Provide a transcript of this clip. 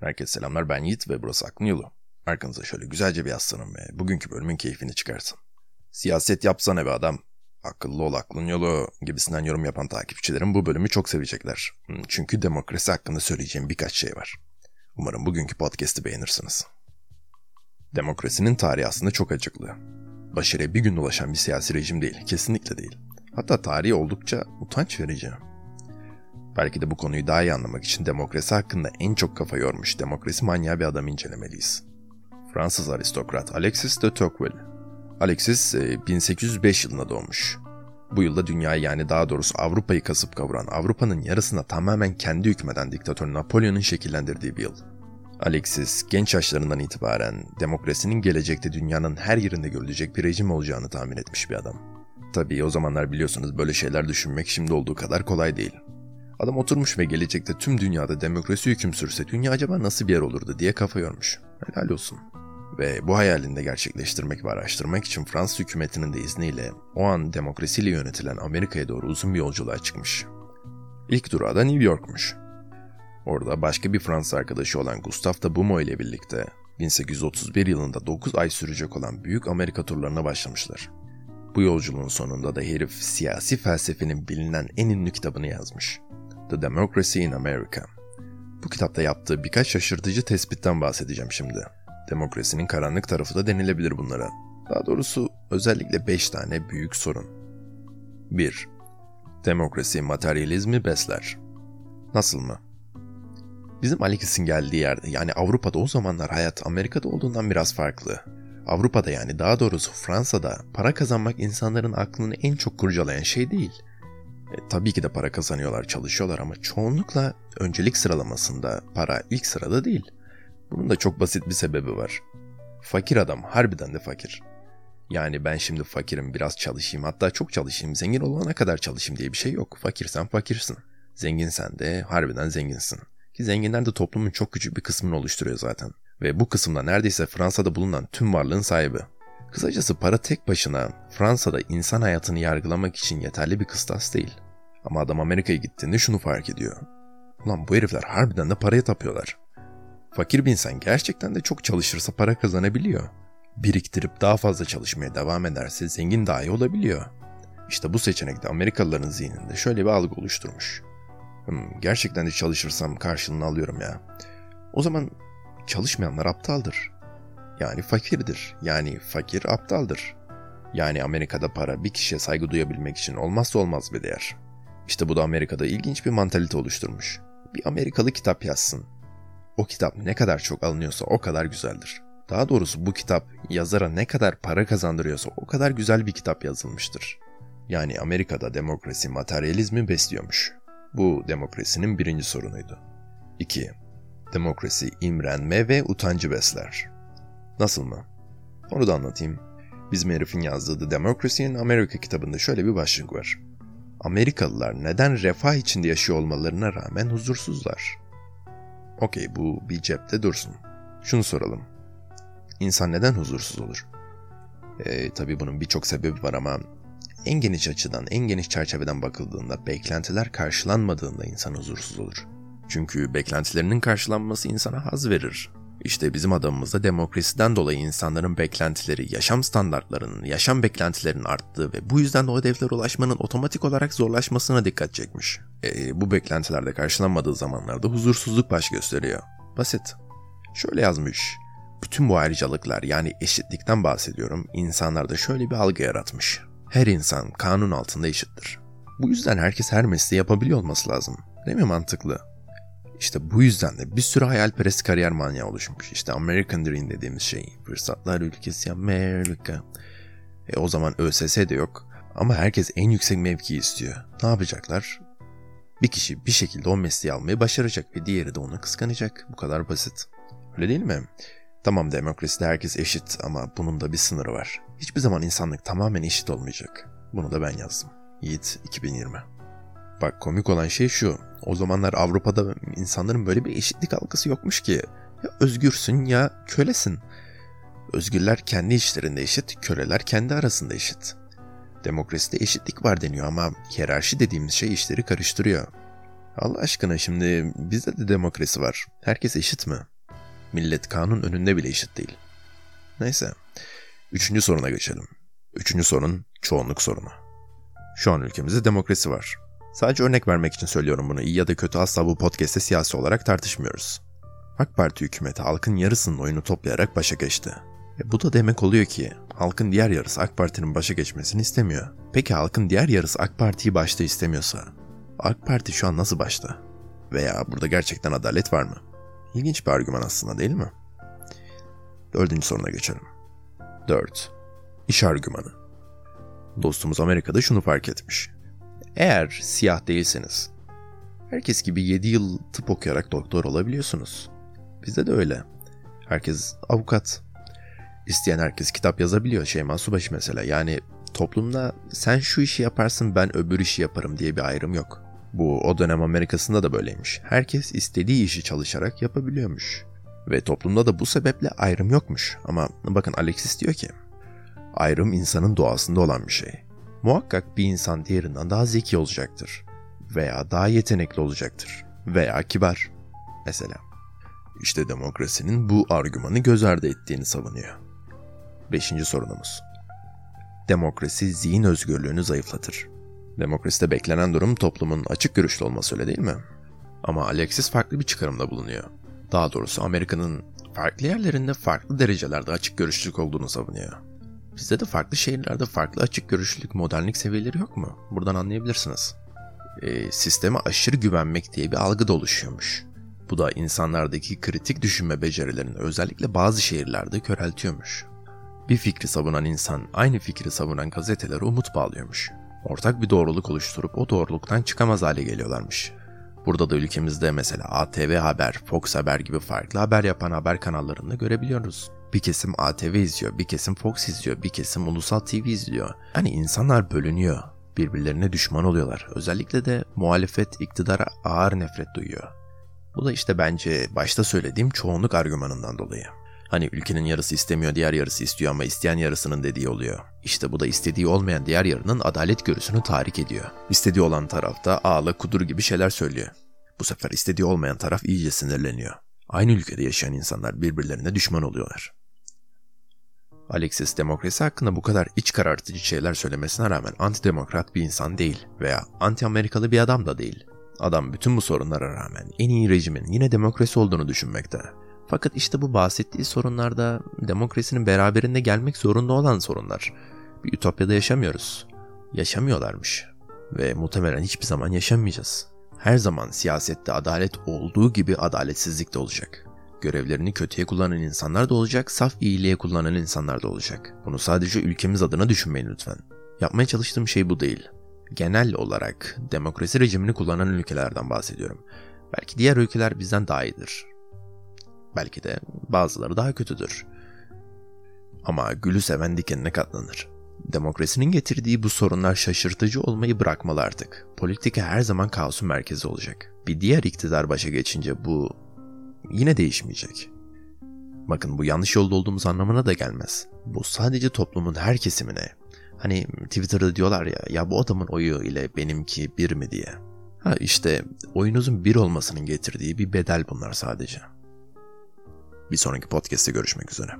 Herkese selamlar ben Yiğit ve burası Aklın Yolu. Arkanıza şöyle güzelce bir yaslanın ve bugünkü bölümün keyfini çıkarsın. Siyaset yapsana be adam. Akıllı ol aklın yolu gibisinden yorum yapan takipçilerim bu bölümü çok sevecekler. Hmm, çünkü demokrasi hakkında söyleyeceğim birkaç şey var. Umarım bugünkü podcast'i beğenirsiniz. Demokrasinin tarihi aslında çok acıklı. Başarıya bir gün ulaşan bir siyasi rejim değil, kesinlikle değil. Hatta tarihi oldukça utanç verici. Belki de bu konuyu daha iyi anlamak için demokrasi hakkında en çok kafa yormuş demokrasi manyağı bir adam incelemeliyiz. Fransız aristokrat Alexis de Tocqueville. Alexis 1805 e, yılında doğmuş. Bu yılda dünyayı yani daha doğrusu Avrupa'yı kasıp kavuran, Avrupa'nın yarısına tamamen kendi hükmeden diktatör Napolyon'un şekillendirdiği bir yıl. Alexis genç yaşlarından itibaren demokrasinin gelecekte dünyanın her yerinde görülecek bir rejim olacağını tahmin etmiş bir adam. Tabii o zamanlar biliyorsunuz böyle şeyler düşünmek şimdi olduğu kadar kolay değil. Adam oturmuş ve gelecekte tüm dünyada demokrasi hüküm sürse dünya acaba nasıl bir yer olurdu diye kafa yormuş. Helal olsun. Ve bu hayalini de gerçekleştirmek ve araştırmak için Fransız hükümetinin de izniyle o an demokrasiyle yönetilen Amerika'ya doğru uzun bir yolculuğa çıkmış. İlk durağı da New York'muş. Orada başka bir Fransız arkadaşı olan Gustave de Beaumont ile birlikte 1831 yılında 9 ay sürecek olan Büyük Amerika turlarına başlamışlar. Bu yolculuğun sonunda da herif siyasi felsefenin bilinen en ünlü kitabını yazmış. The Democracy in America. Bu kitapta yaptığı birkaç şaşırtıcı tespitten bahsedeceğim şimdi. Demokrasinin karanlık tarafı da denilebilir bunlara. Daha doğrusu özellikle 5 tane büyük sorun. 1. Demokrasi materyalizmi besler. Nasıl mı? Bizim Alexis'in geldiği yerde yani Avrupa'da o zamanlar hayat Amerika'da olduğundan biraz farklı. Avrupa'da yani daha doğrusu Fransa'da para kazanmak insanların aklını en çok kurcalayan şey değil. E, tabii ki de para kazanıyorlar, çalışıyorlar ama çoğunlukla öncelik sıralamasında para ilk sırada değil. Bunun da çok basit bir sebebi var. Fakir adam harbiden de fakir. Yani ben şimdi fakirim biraz çalışayım hatta çok çalışayım zengin olana kadar çalışayım diye bir şey yok. Fakirsen fakirsin. Zenginsen de harbiden zenginsin. Ki zenginler de toplumun çok küçük bir kısmını oluşturuyor zaten. Ve bu kısımda neredeyse Fransa'da bulunan tüm varlığın sahibi. Kısacası para tek başına Fransa'da insan hayatını yargılamak için yeterli bir kıstas değil. Ama adam Amerika'ya gittiğinde şunu fark ediyor. Ulan bu herifler harbiden de paraya tapıyorlar. Fakir bir insan gerçekten de çok çalışırsa para kazanabiliyor. Biriktirip daha fazla çalışmaya devam ederse zengin dahi olabiliyor. İşte bu seçenek de Amerikalıların zihninde şöyle bir algı oluşturmuş. Hmm, gerçekten de çalışırsam karşılığını alıyorum ya. O zaman çalışmayanlar aptaldır. Yani fakirdir. Yani fakir aptaldır. Yani Amerika'da para bir kişiye saygı duyabilmek için olmazsa olmaz bir değer. İşte bu da Amerika'da ilginç bir mantalite oluşturmuş. Bir Amerikalı kitap yazsın. O kitap ne kadar çok alınıyorsa o kadar güzeldir. Daha doğrusu bu kitap yazara ne kadar para kazandırıyorsa o kadar güzel bir kitap yazılmıştır. Yani Amerika'da demokrasi materyalizmi besliyormuş. Bu demokrasinin birinci sorunuydu. 2. Demokrasi imrenme ve utancı besler. Nasıl mı? Onu da anlatayım. Bizim herifin yazdığı The Democracy in America kitabında şöyle bir başlık var. Amerikalılar neden refah içinde yaşıyor olmalarına rağmen huzursuzlar? Okey bu bir cepte dursun. Şunu soralım. İnsan neden huzursuz olur? E, tabii bunun birçok sebebi var ama en geniş açıdan, en geniş çerçeveden bakıldığında beklentiler karşılanmadığında insan huzursuz olur. Çünkü beklentilerinin karşılanması insana haz verir. İşte bizim adamımız da demokrasiden dolayı insanların beklentileri, yaşam standartlarının, yaşam beklentilerinin arttığı ve bu yüzden de o hedeflere ulaşmanın otomatik olarak zorlaşmasına dikkat çekmiş. E, bu beklentilerde karşılanmadığı zamanlarda huzursuzluk baş gösteriyor. Basit. Şöyle yazmış. Bütün bu ayrıcalıklar yani eşitlikten bahsediyorum insanlarda şöyle bir algı yaratmış. Her insan kanun altında eşittir. Bu yüzden herkes her mesleği yapabiliyor olması lazım. Değil mi mantıklı? İşte bu yüzden de bir sürü hayalperest kariyer manyağı oluşmuş. İşte American Dream dediğimiz şey. Fırsatlar ülkesi Amerika. E o zaman ÖSS de yok. Ama herkes en yüksek mevkiyi istiyor. Ne yapacaklar? Bir kişi bir şekilde o mesleği almayı başaracak ve diğeri de onu kıskanacak. Bu kadar basit. Öyle değil mi? Tamam demokraside herkes eşit ama bunun da bir sınırı var. Hiçbir zaman insanlık tamamen eşit olmayacak. Bunu da ben yazdım. Yiğit 2020 Bak komik olan şey şu. O zamanlar Avrupa'da insanların böyle bir eşitlik algısı yokmuş ki. Ya özgürsün ya kölesin. Özgürler kendi işlerinde eşit, köleler kendi arasında eşit. Demokraside eşitlik var deniyor ama hiyerarşi dediğimiz şey işleri karıştırıyor. Allah aşkına şimdi bizde de demokrasi var. Herkes eşit mi? Millet kanun önünde bile eşit değil. Neyse. Üçüncü soruna geçelim. Üçüncü sorun çoğunluk sorunu. Şu an ülkemizde demokrasi var. Sadece örnek vermek için söylüyorum bunu. İyi ya da kötü asla bu podcast'te siyasi olarak tartışmıyoruz. AK Parti hükümeti halkın yarısının oyunu toplayarak başa geçti. E bu da demek oluyor ki halkın diğer yarısı AK Parti'nin başa geçmesini istemiyor. Peki halkın diğer yarısı AK Parti'yi başta istemiyorsa AK Parti şu an nasıl başta? Veya burada gerçekten adalet var mı? İlginç bir argüman aslında değil mi? Dördüncü soruna geçelim. 4. İş argümanı. Dostumuz Amerika'da şunu fark etmiş. Eğer siyah değilseniz, herkes gibi 7 yıl tıp okuyarak doktor olabiliyorsunuz. Bizde de öyle. Herkes avukat. İsteyen herkes kitap yazabiliyor. Şeyma Subaşı mesela. Yani toplumda sen şu işi yaparsın ben öbür işi yaparım diye bir ayrım yok. Bu o dönem Amerika'sında da böyleymiş. Herkes istediği işi çalışarak yapabiliyormuş. Ve toplumda da bu sebeple ayrım yokmuş. Ama bakın Alexis diyor ki, ayrım insanın doğasında olan bir şey. Muhakkak bir insan diğerinden daha zeki olacaktır. Veya daha yetenekli olacaktır. Veya kibar. Mesela. İşte demokrasinin bu argümanı göz ardı ettiğini savunuyor. Beşinci sorunumuz. Demokrasi zihin özgürlüğünü zayıflatır. Demokraside beklenen durum toplumun açık görüşlü olması öyle değil mi? Ama Alexis farklı bir çıkarımda bulunuyor. Daha doğrusu Amerika'nın farklı yerlerinde farklı derecelerde açık görüşlülük olduğunu savunuyor. Bizde de farklı şehirlerde farklı açık görüşlülük, modernlik seviyeleri yok mu? Buradan anlayabilirsiniz. E, sisteme aşırı güvenmek diye bir algı da oluşuyormuş. Bu da insanlardaki kritik düşünme becerilerini özellikle bazı şehirlerde köreltiyormuş. Bir fikri savunan insan aynı fikri savunan gazetelere umut bağlıyormuş. Ortak bir doğruluk oluşturup o doğruluktan çıkamaz hale geliyorlarmış. Burada da ülkemizde mesela ATV Haber, Fox Haber gibi farklı haber yapan haber kanallarını görebiliyoruz. Bir kesim ATV izliyor, bir kesim Fox izliyor, bir kesim Ulusal TV izliyor. Hani insanlar bölünüyor, birbirlerine düşman oluyorlar. Özellikle de muhalefet iktidara ağır nefret duyuyor. Bu da işte bence başta söylediğim çoğunluk argümanından dolayı. Hani ülkenin yarısı istemiyor, diğer yarısı istiyor ama isteyen yarısının dediği oluyor. İşte bu da istediği olmayan diğer yarının adalet görüsünü tahrik ediyor. İstediği olan tarafta ağla kudur gibi şeyler söylüyor. Bu sefer istediği olmayan taraf iyice sinirleniyor. Aynı ülkede yaşayan insanlar birbirlerine düşman oluyorlar. Alexis demokrasi hakkında bu kadar iç karartıcı şeyler söylemesine rağmen antidemokrat bir insan değil veya anti-Amerikalı bir adam da değil. Adam bütün bu sorunlara rağmen en iyi rejimin yine demokrasi olduğunu düşünmekte. Fakat işte bu bahsettiği sorunlar da demokrasinin beraberinde gelmek zorunda olan sorunlar. Bir ütopyada yaşamıyoruz. Yaşamıyorlarmış. Ve muhtemelen hiçbir zaman yaşamayacağız. Her zaman siyasette adalet olduğu gibi adaletsizlik de olacak. Görevlerini kötüye kullanan insanlar da olacak, saf iyiliğe kullanan insanlar da olacak. Bunu sadece ülkemiz adına düşünmeyin lütfen. Yapmaya çalıştığım şey bu değil. Genel olarak demokrasi rejimini kullanan ülkelerden bahsediyorum. Belki diğer ülkeler bizden daha iyidir. Belki de bazıları daha kötüdür. Ama gülü seven dikenine katlanır. Demokrasinin getirdiği bu sorunlar şaşırtıcı olmayı bırakmalı artık. Politika her zaman kaosun merkezi olacak. Bir diğer iktidar başa geçince bu yine değişmeyecek. Bakın bu yanlış yolda olduğumuz anlamına da gelmez. Bu sadece toplumun her kesimine. Hani Twitter'da diyorlar ya ya bu adamın oyu ile benimki bir mi diye. Ha işte oyunuzun bir olmasının getirdiği bir bedel bunlar sadece. Bir sonraki podcast'te görüşmek üzere.